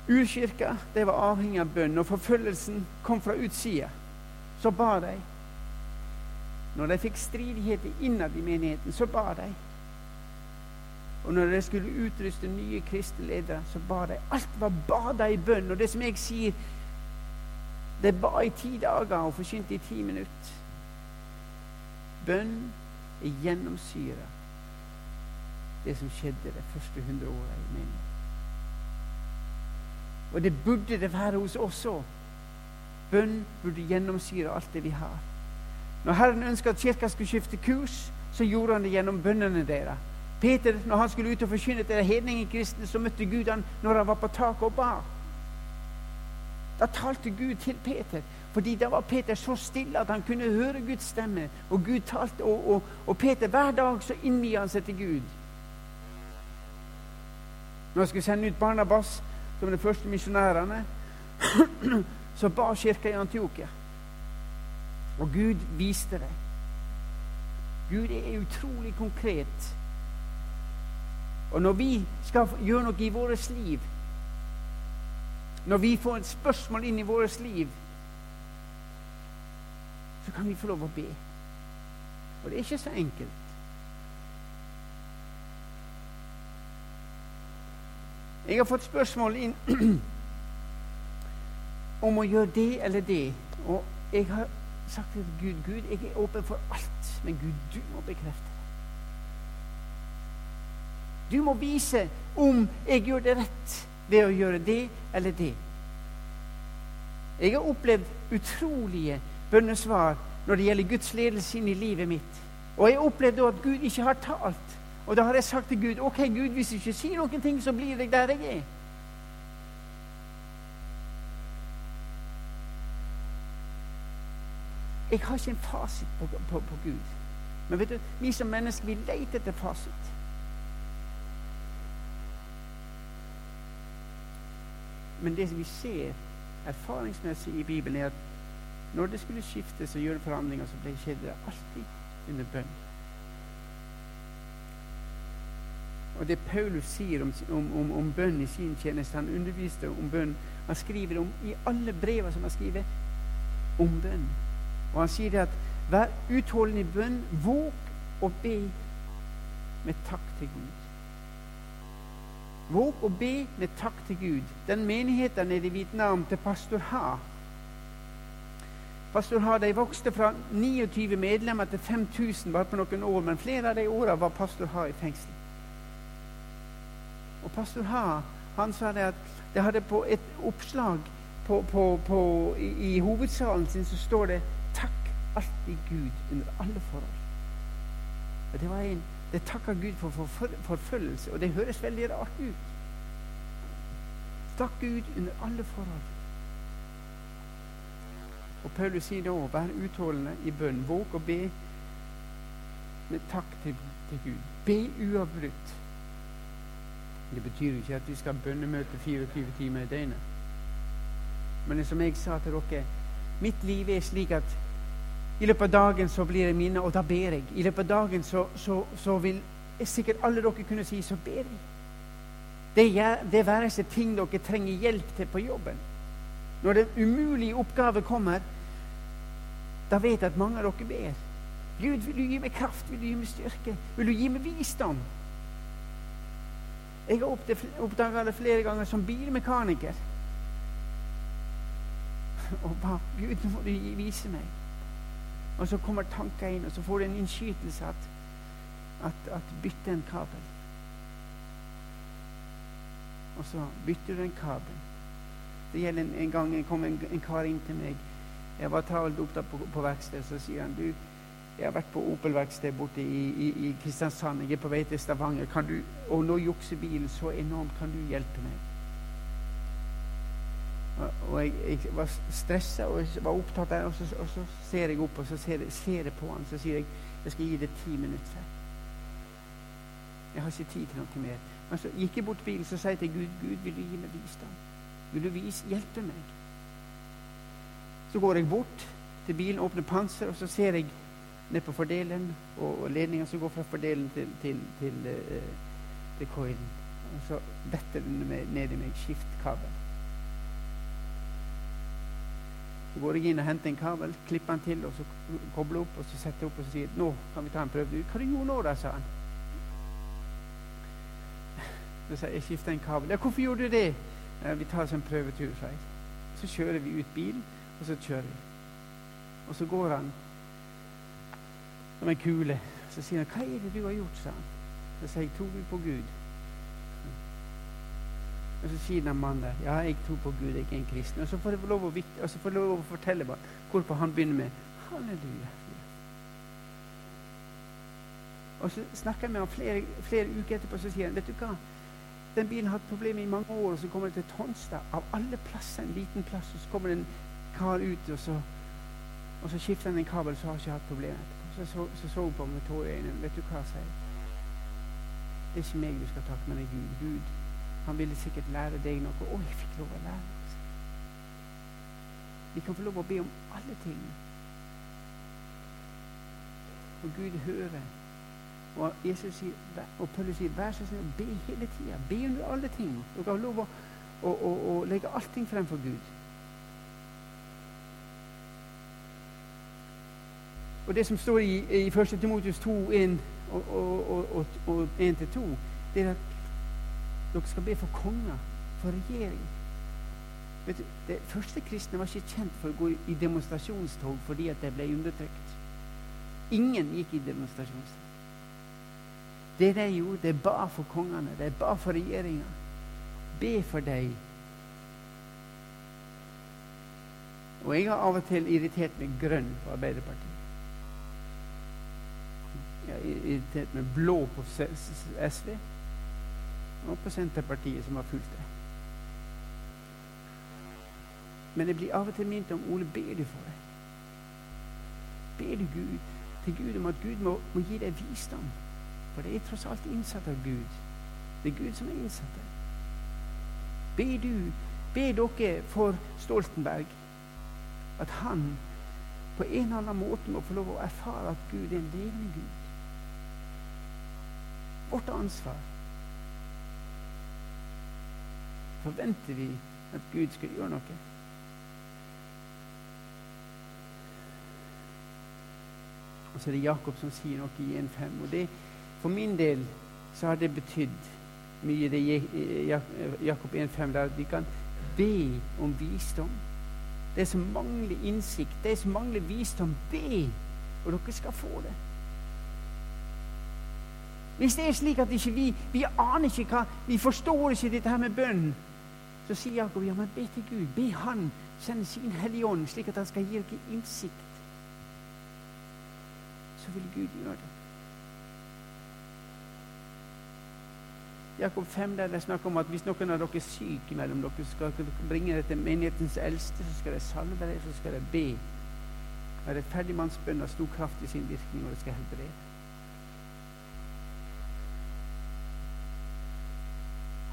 Urkirka det var avhengig av bønn. Når forfølgelsen kom fra utsida, så ba de. Når de fikk stridigheter innad i menigheten, så ba de. Og når de skulle utruste nye kristne ledere, så ba de. Alt var bada i bønn. Og det som jeg sier, de ba i ti dager og forkynte i ti minutter. Bønn er gjennomsyra det som skjedde de første hundre åra i menigheten. Og det burde det være hos oss òg. Bønn burde gjennomsyre alt det vi har. Når Herren ønska at kirka skulle skifte kurs, så gjorde han det gjennom bønnene deres. Peter, når han skulle ut og forkynne til hedningkristne, så møtte Gud han når han var på taket og ba. Da talte Gud til Peter, fordi da var Peter så stille at han kunne høre Guds stemme. Og Gud talte, og, og, og Peter hver dag så innviet han seg til Gud. Når han skulle sende ut Barnabas som de første misjonærene, *clears throat* så ba kirka i Antiokia. Og Gud viste det. Gud er utrolig konkret. Og når vi skal gjøre noe i vårt liv, når vi får et spørsmål inn i vårt liv, så kan vi få lov å be. Og det er ikke så enkelt. Jeg har fått spørsmål inn *clears throat* om å gjøre det eller det. Og jeg har sagt til Gud Gud, jeg er åpen for alt, men Gud, du må bekrefte. Du må vise om jeg gjør det rett ved å gjøre det eller det. Jeg har opplevd utrolige bønnesvar når det gjelder Guds ledelse inn i livet mitt. Og jeg har opplevd at Gud ikke har talt. Og da har jeg sagt til Gud ok, Gud, hvis du ikke sier noen ting, så blir jeg der jeg er. Jeg har ikke en fasit på, på, på Gud. Men vet du, vi som mennesker vi leter etter fasit. Men det vi ser erfaringsmessig i Bibelen, er at når det skulle skiftes og gjøre forandringer, så ble skjedde det alltid under bønn. Og det Paulus sier om, om, om, om, bønn i sin tjeneste Han underviste om bønn. Han skriver om i alle brevene som han skriver, om bønn. Og han sier det at vær utholdende i bønn, våg å be med takk til Gud. Våg og be med takk til Gud. Den menigheten nede i Vietnam til pastor Ha Pastor Ha de vokste fra 29 medlemmer til 5000 bare på noen år, men flere av de åra var pastor Ha i fengsel. Og pastor Ha han sa det at det hadde på et oppslag på, på, på, i, i, hovedsalen sin så står det 'Takk alltid Gud under alle forhold'. Og Det var en, det takker Gud for, for forfølgelse, og det høres veldig rart ut. Takk Gud under alle forhold. Og Paulus sier da vær utholdende i bønn. Våg å be med takk til, til Gud. Be uavbrutt. Det betyr ikke at vi skal bønnemøte 24 timer i døgnet. Men som jeg sa til dere, mitt liv er slik at i løpet av dagen så blir jeg minnet, og da ber jeg. I løpet av dagen så, så, så vil sikkert alle dere kunne si så ber jeg. Det, det være seg ting dere trenger hjelp til på jobben. Når den umulige oppgave kommer, da vet jeg at mange av dere ber. Gud, vil du gi meg kraft? Vil du gi meg styrke? Vil du gi meg visdom? Jeg har oppdaga det flere ganger som bilmekaniker. *laughs* Og bare Gud, nå må du vise meg. Og så kommer tanker inn, og så får du en innskytelse at, at, at bytte en kabel. Og så bytter du en kabel. Det gjelder en, en gang kom en, en, kar inn til meg. Jeg var travelt opptatt på, på verkstedet, så sier han du, Jeg har vært på Opel-verksted borte i, i, i, Kristiansand. Jeg er på vei til Stavanger. Du, og nå jukser bilen så enormt. Kan du hjelpe meg? Og, jeg, jeg, var stressa og var opptatt av det. Og så, og så ser jeg opp og så ser, ser jeg på han så sier jeg jeg skal gi det ti minutter. Jeg har ikke tid til noe mer. Men så gikk jeg bort til bilen så sa jeg til Gud Gud, vil du gi meg bistand? Vil du vise, hjelpe meg? Så går jeg bort til bilen, åpner panser, og så ser jeg ned på fordelen og, og ledninga som går fra fordelen til, til, til, til, til coilen. Og så detter den ned i meg skiftkabel. Så går jeg inn og henter en kabel, klipper den til, og så kobler opp, og så setter jeg opp og så sier nå kan vi ta en prøve. Hva du gjorde nå, da? sa han. Så sier jeg, jeg skifta en kabel. Ja, hvorfor gjorde du det? Vi tar oss en prøvetur, sa jeg. Så kjører vi ut bilen, og så kjører vi. Og så går han som en kule. Så sier han, 'Hva er det du har gjort?' sa han. Så sier jeg, 'Tror du på Gud?' Og så sier den mannen 'Ja, jeg tror på Gud, jeg er en kristen.' Og så får jeg lov å, og så får jeg lov å fortelle bare, hvorpå han begynner med 'Halleluja'. Og så snakker jeg med ham flere, flere uker etterpå, så sier han, 'Vet du hva?' Den bilen har hatt problemer i mange år, og så kommer den til Tonstad. Av alle plasser, en liten plass, og så kommer det en kar ut, og så, og så skifter han en kabel, så har han ikke hatt problemer. Så så, så, så på med tårer i øynene. Vet du hva, sier. Det er ikke meg du skal takke, men det er Gud. Gud. Han ville sikkert lære deg noe. Å, jeg fikk lov å lære noe. Vi kan få lov å be om alle ting. Og Gud hører. Og Jesus sier, og Paulus sier, vær så snill, be hele tida. Be under alle ting. Du kan få lov å, å, å, å legge allting fremfor Gud. Og det som står i, i 1. Timotius 2, 1 og, og, og, og 1-2, det er at dere skal be for konger, for regjering. Vet du, Det første kristne var ikke kjent for å gå i demonstrasjonstog fordi at de ble undertrykt. Ingen gikk i demonstrasjonstog. Det de gjorde, det ba for kongene, det ba for regjeringa. Be for dem. Og jeg har av og til irritert meg grønn på Arbeiderpartiet Jeg har irritert meg blå på SV og på Senterpartiet, som har fulgt det. Men jeg blir av og til minnet om Ole, ber du for det? Ber du Gud, til Gud om at Gud må, må gi deg visdom? For det er tross alt innsatt av Gud. Det er Gud som er innsatt der. Ber du, ber dere for Stoltenberg at han på en eller annen måte må få lov å erfare at Gud er en levende Gud vårt ansvar. Forventer vi at Gud skal gjøre noe? Og så er det Jakob som sier noe i 1.5. Og det, for min del så har det betydd mye, det Jakob 1.5, der vi kan be om visdom. Det som mangler innsikt, det som mangler visdom, be, og dere skal få det. Hvis det er slik at ikke vi vi aner ikke hva, vi forstår ikke dette her med bønn, så sier Jakob ja, men be til Gud. Be Han sende sin Hellige Ånd, slik at Han skal gi dere innsikt. Så vil Gud gjøre det. Jakob 5 der det snakker om at hvis noen av dere er syke mellom dere, så skal dere bringe det til menighetens eldste, så skal de salve det, så skal de be. Og rettferdigmannsbønn har stor kraft i sin virkning, og det skal helbrede.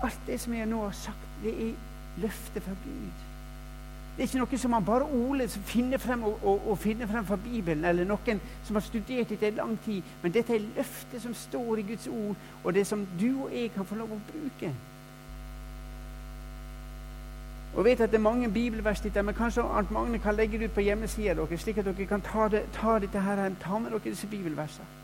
Alt det som jeg nå har sagt, det er løftet fra Gud. Det er ikke noe som man bare Ole som finner frem og, og, og, finner frem fra Bibelen, eller noen som har studert dette i lang tid. Men dette er løftet som står i Guds ord, og det som du og jeg kan få lov å bruke. Og jeg vet at det er mange bibelvers der, men kanskje Arnt Magne kan legge det ut på hjemmesida deres, slik at dere kan ta, det, ta dette her, ta med dere disse bibelversene.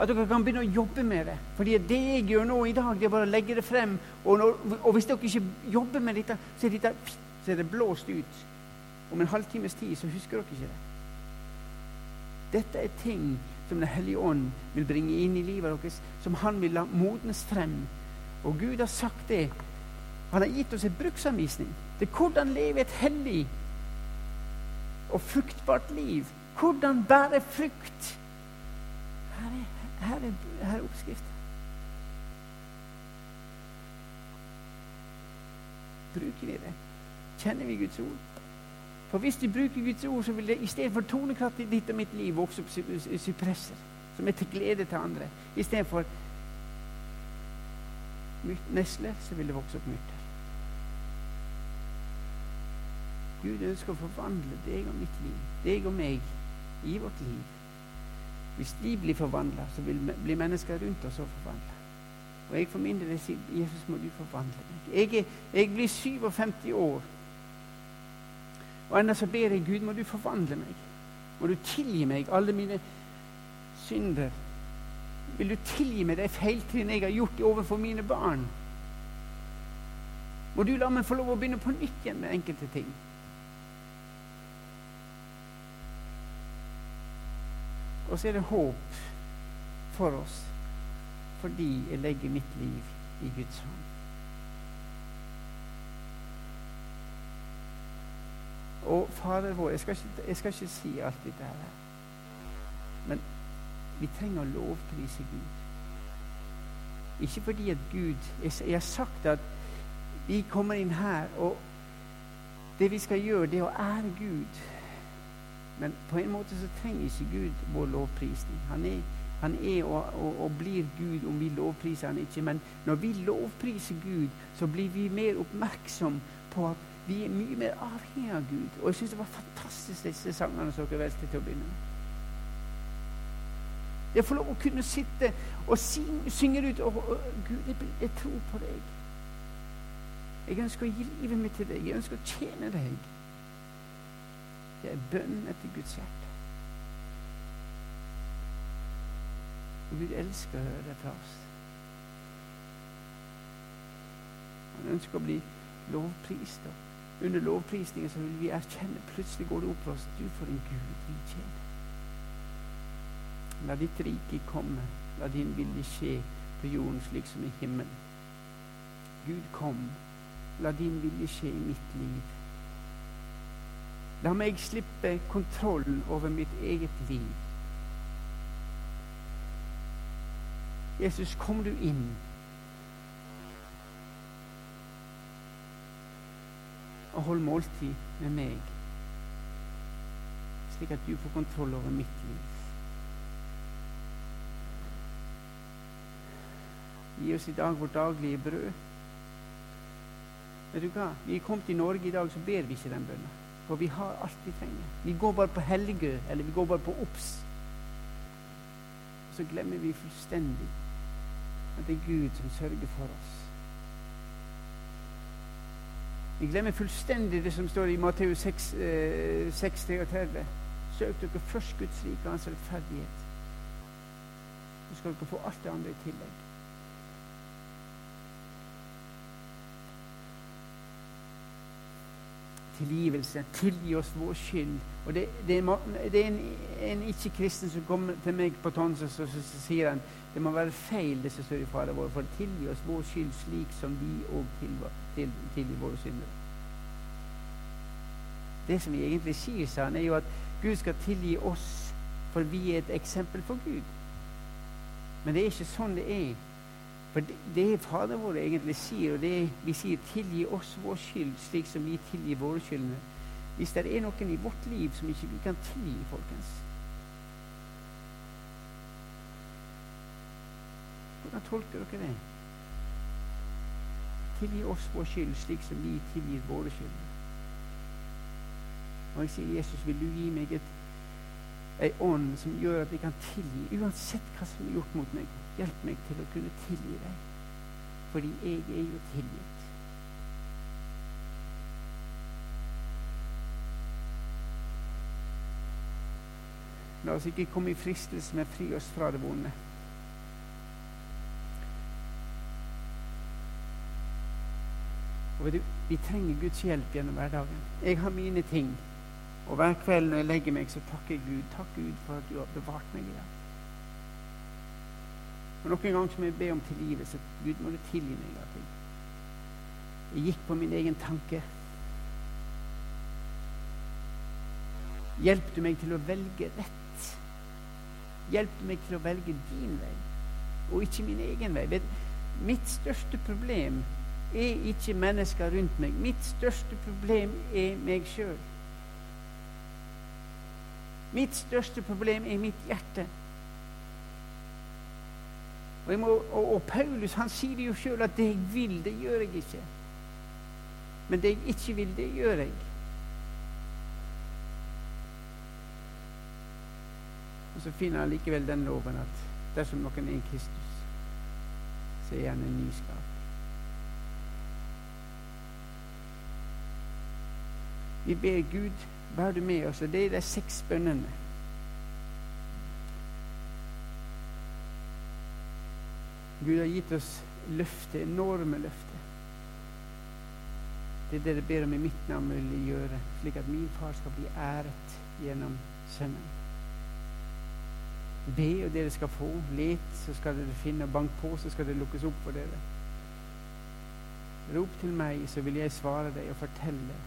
At dere kan begynne å jobbe med det. Fordi det jeg gjør nå i dag, det er bare å legge det frem. Og, når, og hvis dere ikke jobber med dette, så er, dette, så er det blåst ut. Om en halvtimes tid så husker dere ikke det. Dette er ting som Den hellige ånd vil bringe inn i livet deres, som han vil la modnes frem. Og Gud har sagt det. Han har gitt oss et bruksanvisning til hvordan leve et hellig og fruktbart liv Hvordan bære frukt? Her er, her er, her er oppskriften. Bruker vi det? Kjenner vi Guds ord? For hvis vi bruker Guds ord, så vil det istedenfor tonekraft i ditt og mitt liv vokse opp sypresser som er til glede til andre. Istedenfor nesler, så vil det vokse opp myrter. Gud ønsker å forvandle deg og mitt liv, deg og meg, i vårt liv. Hvis vi blir forvandla, så vil blir mennesker rundt oss også forvandla. Og jeg for min del sier Jesus, må du forvandle meg. Jeg, er, jeg blir 57 år. Og ennå så ber jeg Gud, må du forvandle meg. Må du tilgi meg alle mine synder. Vil du tilgi meg de feiltrinn jeg har gjort overfor mine barn? Må du la meg få lov å begynne på nytt igjen med enkelte ting? Og så er det håp for oss fordi jeg legger mitt liv i Guds hånd. Og Fader vår Jeg skal ikke, jeg skal ikke si alt dette her. Men vi trenger å lovprise Gud. Ikke fordi at Gud Jeg, jeg har sagt at vi kommer inn her, og det vi skal gjøre, det er å ære Gud. Men på en måte så trenger ikke Gud vår lovprisning. Han er, han er og, og, og, blir Gud om vi lovpriser han ikke. Men når vi lovpriser Gud, så blir vi mer oppmerksom på at vi er mye mer avhengig av Gud. Og jeg syns det var fantastisk, disse sangene som dere valgte til å begynne med. Jeg får lov å kunne sitte og synge ut og, og, Gud, jeg, jeg tror på deg. Jeg ønsker å gi livet mitt til deg. Jeg ønsker å tjene deg. Det er bønn etter Guds hjerte. Og Gud elsker å høre det fra oss. Han ønsker å bli lovprist. Og under lovprisningen så vil vi erkjenne plutselig går det opp for oss du for en Gud vi tjener. La ditt rike komme. La din vilje skje på jorden slik som i himmelen. Gud, kom. La din vilje skje i mitt liv. La meg slippe kontrollen over mitt eget liv. Jesus, kom du inn. Og hold måltid med meg, slik at du får kontroll over mitt liv. Gi oss i dag vårt daglige brød. Vet du hva? Vi er kommet i Norge i dag, så ber vi ikke den bønnen. For vi har alt vi trenger. Vi går bare på Helgø, eller vi går bare på OBS. Så glemmer vi fullstendig at det er Gud som sørger for oss. Vi glemmer fullstendig det som står i Matteus 6, eh, 6 33. Søk dere først Guds rike og hans rettferdighet. Så skal dere få alt det andre i tillegg. Tilgivelse. Tilgi oss vår skyld. Og Det, det, er, det er en, en ikke-kristen som kommer til meg på Tonses og så, sier han, det må være feil, det som står i Fader vår, for tilgi oss vår skyld slik som vi òg tilgir til, våre synder. Det som vi egentlig sier, sa han, er jo at Gud skal tilgi oss, for vi er et eksempel for Gud. Men det er ikke sånn det er. For det, det Fader vår egentlig sier, og det vi sier 'tilgi oss vår skyld', slik som vi tilgir våre skyldene, Hvis det er noen i vårt liv som ikke vi kan tilgi, folkens Hvordan tolker dere det? Tilgi oss vår skyld, slik som vi tilgir våre skyld. Og jeg sier, Jesus, vil du gi meg et, ei ånd som gjør at jeg kan tilgi, uansett hva som er gjort mot meg? Hjelp meg til å kunne tilgi deg, fordi jeg er jo tilgitt. La oss ikke komme i fristelse, men fri oss fra det vonde. Og vet du, Vi trenger Guds hjelp gjennom hverdagen. Jeg har mine ting. Og hver kveld når jeg legger meg, så takker jeg Gud. Takk Gud for at du har bevart meg i dag. Og Noen ganger må jeg be om tilgivelse. Gud, må du tilgi meg at jeg, jeg gikk på min egen tanke. Hjelp du meg til å velge rett. Hjelp du meg til å velge din vei, og ikke min egen vei. Mitt største problem er ikke mennesker rundt meg. Mitt største problem er meg sjøl. Mitt største problem er mitt hjerte. Og, må, og, og Paulus han sier det jo sjøl at det jeg vil, det gjør jeg ikke. Men det jeg ikke vil, det gjør jeg. Og så finner han likevel den loven at dersom noen er i Kristus, så er han en ny Vi ber Gud vær du med oss, og det er de seks bønnene. Gud har gitt oss løfter, enorme løfter. Det er det dere ber om i mitt navn vil gjøre, slik at min far skal bli æret gjennom Sønnen. Be, og dere skal få. Let, så skal dere finne. Bank på, så skal det lukkes opp for dere. Rop til meg, så vil jeg svare deg og fortelle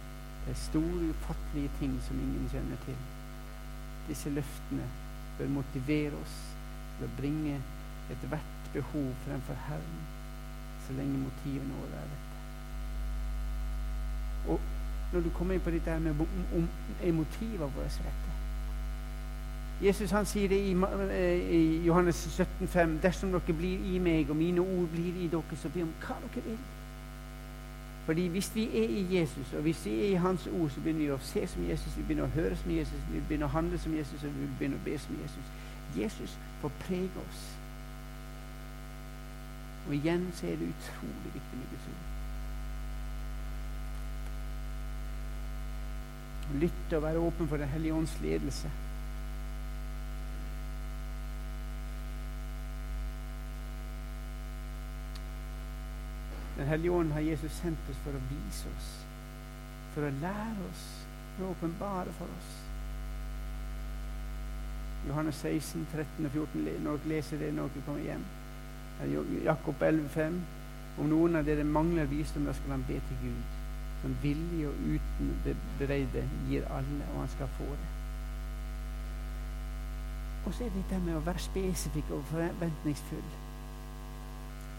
de store, ufattelige ting som ingen kjenner til. Disse løftene bør motivere oss til å bringe ethvert behov fremfor Herren så lenge motivene våre er dette. Og når du kommer inn på dette med om, om er motivene våre rette Jesus han sier det i, i Johannes 17,5.: Dersom dere blir i meg, og mine ord blir i dere, så be om hva dere vil. Fordi hvis vi er i Jesus, og hvis vi er i Hans ord, så begynner vi å se som Jesus, vi begynner å høre som Jesus, vi begynner å handle som Jesus, og vi begynner å be som Jesus. Jesus får prege oss. Og igjen så er det utrolig viktig med Guds ord. Lytte og være åpen for Den hellige ånds ledelse. Den hellige ånd har Jesus sendt oss for å vise oss, for å lære oss, for å åpenbare for oss. Johannes 16, 13 og 14. Når dere leser det når dere kommer hjem. Jakob 11,5. Om noen av dere mangler visdom, da skal han be til Gud, som villig og uten bereide gir alle, og han skal få det. Og så er det dette med å være spesifikk og forventningsfull.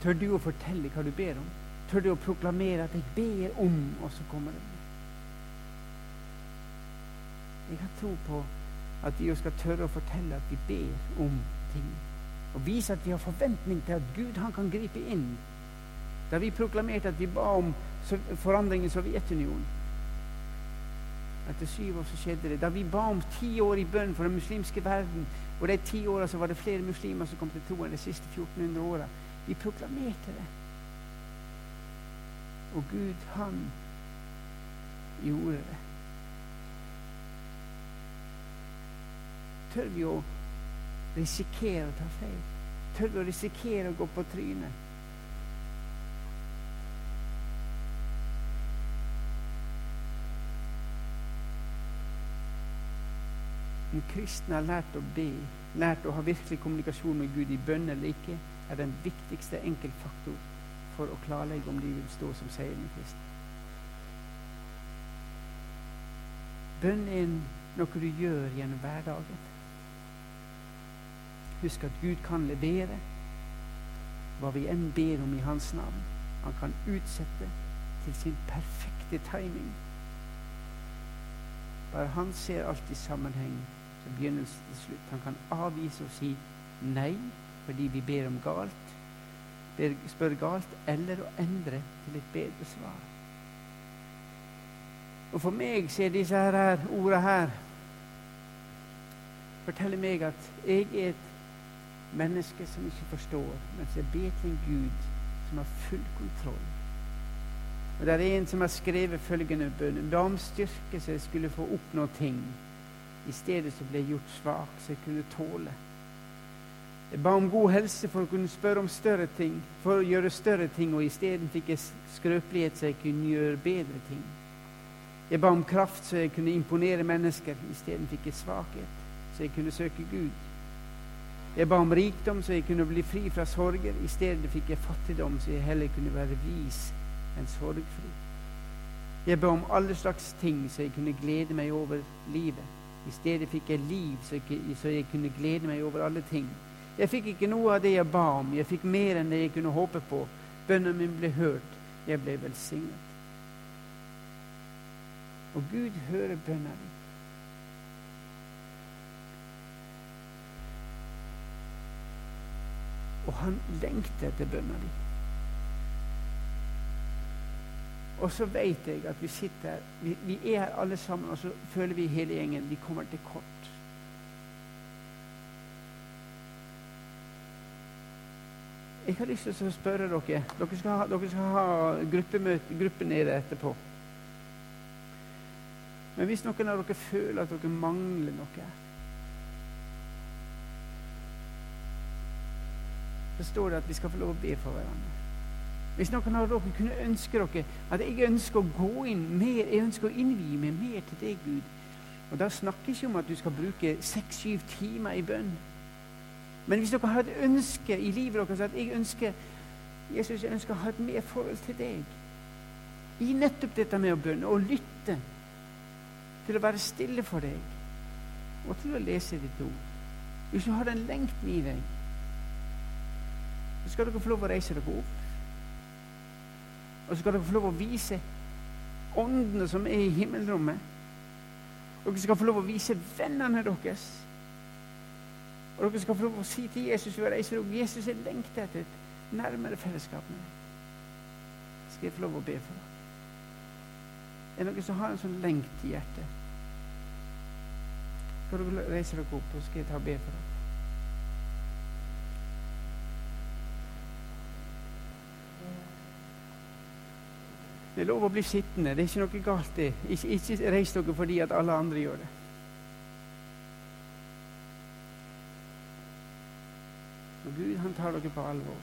Tør du å fortelle hva du ber om? Tør du å proklamere at 'jeg ber om', og så kommer det? Jeg har tro på at vi skal tørre å fortelle at vi ber om ting og vise at vi har forventning til at Gud han kan gripe inn. Da vi proklamerte at vi ba om forandring i Sovjetunionen Etter syv år så skjedde det. Da vi ba om ti år i bønn for den muslimske verden, og de ti åra var det flere muslimer som kom til troen de siste 1400 åra. Vi proklamerte det. Og Gud, han gjorde det. Tør vi å risikere å ta feil. Tør vi å risikere å gå på trynet. Om kristne har lært å be, lært å ha virkelig kommunikasjon med Gud i bønn eller ikke, er den viktigste enkeltfaktor for å klarlegge om de vil stå som seirende kristne. Bønn er noe du gjør gjennom hverdagen. Husk at Gud kan levere hva vi enn ber om i Hans navn. Han kan utsette til sin perfekte timing. Bare han ser alt i sammenheng fra begynnelse til slutt. Han kan avvise og si nei fordi vi ber om galt, spør galt, eller å endre til et bedre svar. Og For meg ser disse her, ordene her forteller meg at jeg er et menneske som ikke forstår, mens jeg ber til en Gud som har full kontroll. Og Det er en som har skrevet følgende bønn. Ba om styrke så jeg skulle få oppnå ting. I stedet så ble jeg gjort svak så jeg kunne tåle. Jeg ba om god helse for å kunne spørre om større ting, for å gjøre større ting, og isteden fikk jeg skrøpelighet så jeg kunne gjøre bedre ting. Jeg ba om kraft så jeg kunne imponere mennesker, isteden fikk jeg svakhet så jeg kunne søke Gud. Jeg ba om rikdom, så jeg kunne bli fri fra sorger. I stedet fikk jeg fattigdom, så jeg heller kunne være vis enn sorgfri. Jeg ba om alle slags ting, så jeg kunne glede meg over livet. I stedet fikk jeg liv, så jeg, så jeg kunne glede meg over alle ting. Jeg fikk ikke noe av det jeg ba om. Jeg fikk mer enn det jeg kunne håpe på. Bønnen min ble hørt. Jeg ble velsignet. Og Gud hører bønna di. Og han lengter etter bønna di. Og så vet jeg at vi sitter her, vi, vi, er her alle sammen, og så føler vi hele gjengen vi kommer til kort. Jeg har lyst til å spørre dere Dere skal ha, dere skal ha gruppemøte, gruppe nede etterpå. Men hvis noen av dere føler at dere mangler noe Så står det at vi skal få lov å be for hverandre. Hvis noen av dere kunne ønske dere at jeg ønsker å gå inn mer, jeg ønsker å innvie meg mer til deg, Gud Og Da snakker jeg ikke om at du skal bruke seks-syv timer i bønn. Men hvis dere har et ønske i livet deres at jeg ønsker Jesus, jeg ønsker å ha et mer forhold til deg i nettopp dette med å bønne og lytte, til å være stille for deg og til å lese ditt ord. Hvis du har den lengten i deg, så skal dere få lov å reise dere opp. Og så skal dere få lov å vise åndene som er i himmelrommet. Dere skal få lov å vise vennene deres. Og dere skal få lov å si til Jesus å reise dere Jesus, jeg lengter etter et nærmere fellesskap med deg. Skal jeg få lov å be for deg? Er det noen som har en sånn lengt i hjertet? Skal dere reise dere opp, og skal jeg ta og be for dere? Det er lov å bli sittende. Det er ikke noe galt i. Ikke, ikke reis dere fordi at alle andre gjør det. Gud, han tar dere på alvor.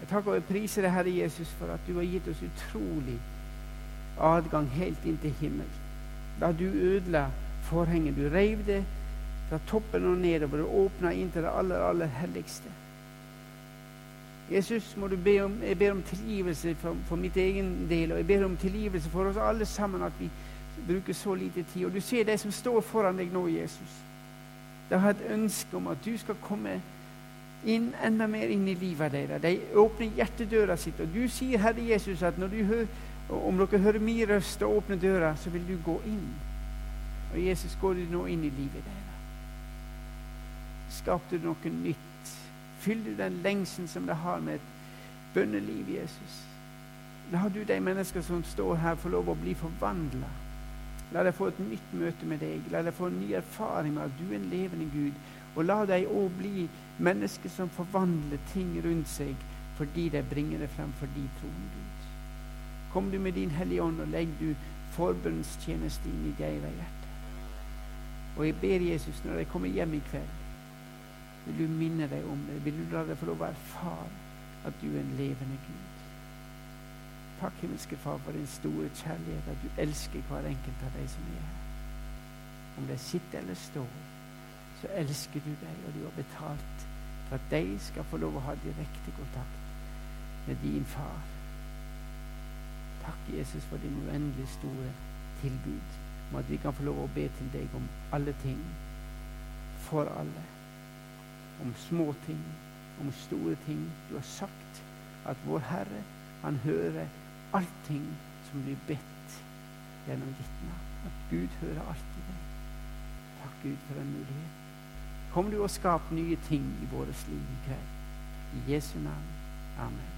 Jeg takker og priser deg, Herre Jesus, for at du har gitt oss utrolig adgang helt inn til himmelen. Da du ødela forhenget, du reiv det fra toppen og nedover og åpna inn til det aller, aller helligste. Jesus, må du be om, jeg ber om tilgivelse for, for, mitt egen del, og jeg ber om tilgivelse for oss alle sammen at vi bruker så lite tid. Og du ser de som står foran deg nå, Jesus. De har et ønske om at du skal komme inn enda mer inn i livet deres. De åpner hjertedøra sitt, og du sier, Herre Jesus, at når du hører, om dere hører min røst og åpner døra, så vil du gå inn. Og Jesus, går du nå inn i livet deres? Skapte du noe nytt? Fyller du den lengselen som det har med et bønneliv, Jesus. La du de mennesker som står her, få lov å bli forvandla. La dem få et nytt møte med deg. La dem få en ny erfaring med at du er en levende Gud. Og la dem òg bli mennesker som forvandler ting rundt seg fordi de bringer det frem for din troen, Gud. Kom du med din Hellige Ånd, og legg du forbønnstjeneste inn i deres hjerte. Og jeg ber Jesus, når jeg kommer hjem i kveld vil du minne deg om det? Vil du la deg få lov å erfare at du er en levende Gud? Takk, himmelske Far, for din store kjærlighet, at du elsker hver enkelt av de som er her. Om de sitter eller står, så elsker du dem, og du har betalt for at de skal få lov å ha direkte kontakt med din far. Takk, Jesus, for din uendelig store tilbud om at vi kan få lov å be til deg om alle ting, for alle om små ting, om store ting. Du har sagt at vår Herre, han hører allting som blir bedt gjennom ditt navn. At Gud hører alltid deg. Takk, Gud, for den muligheten. Kom du og skap nye ting i vårt liv i kveld. I Jesu navn. Amen.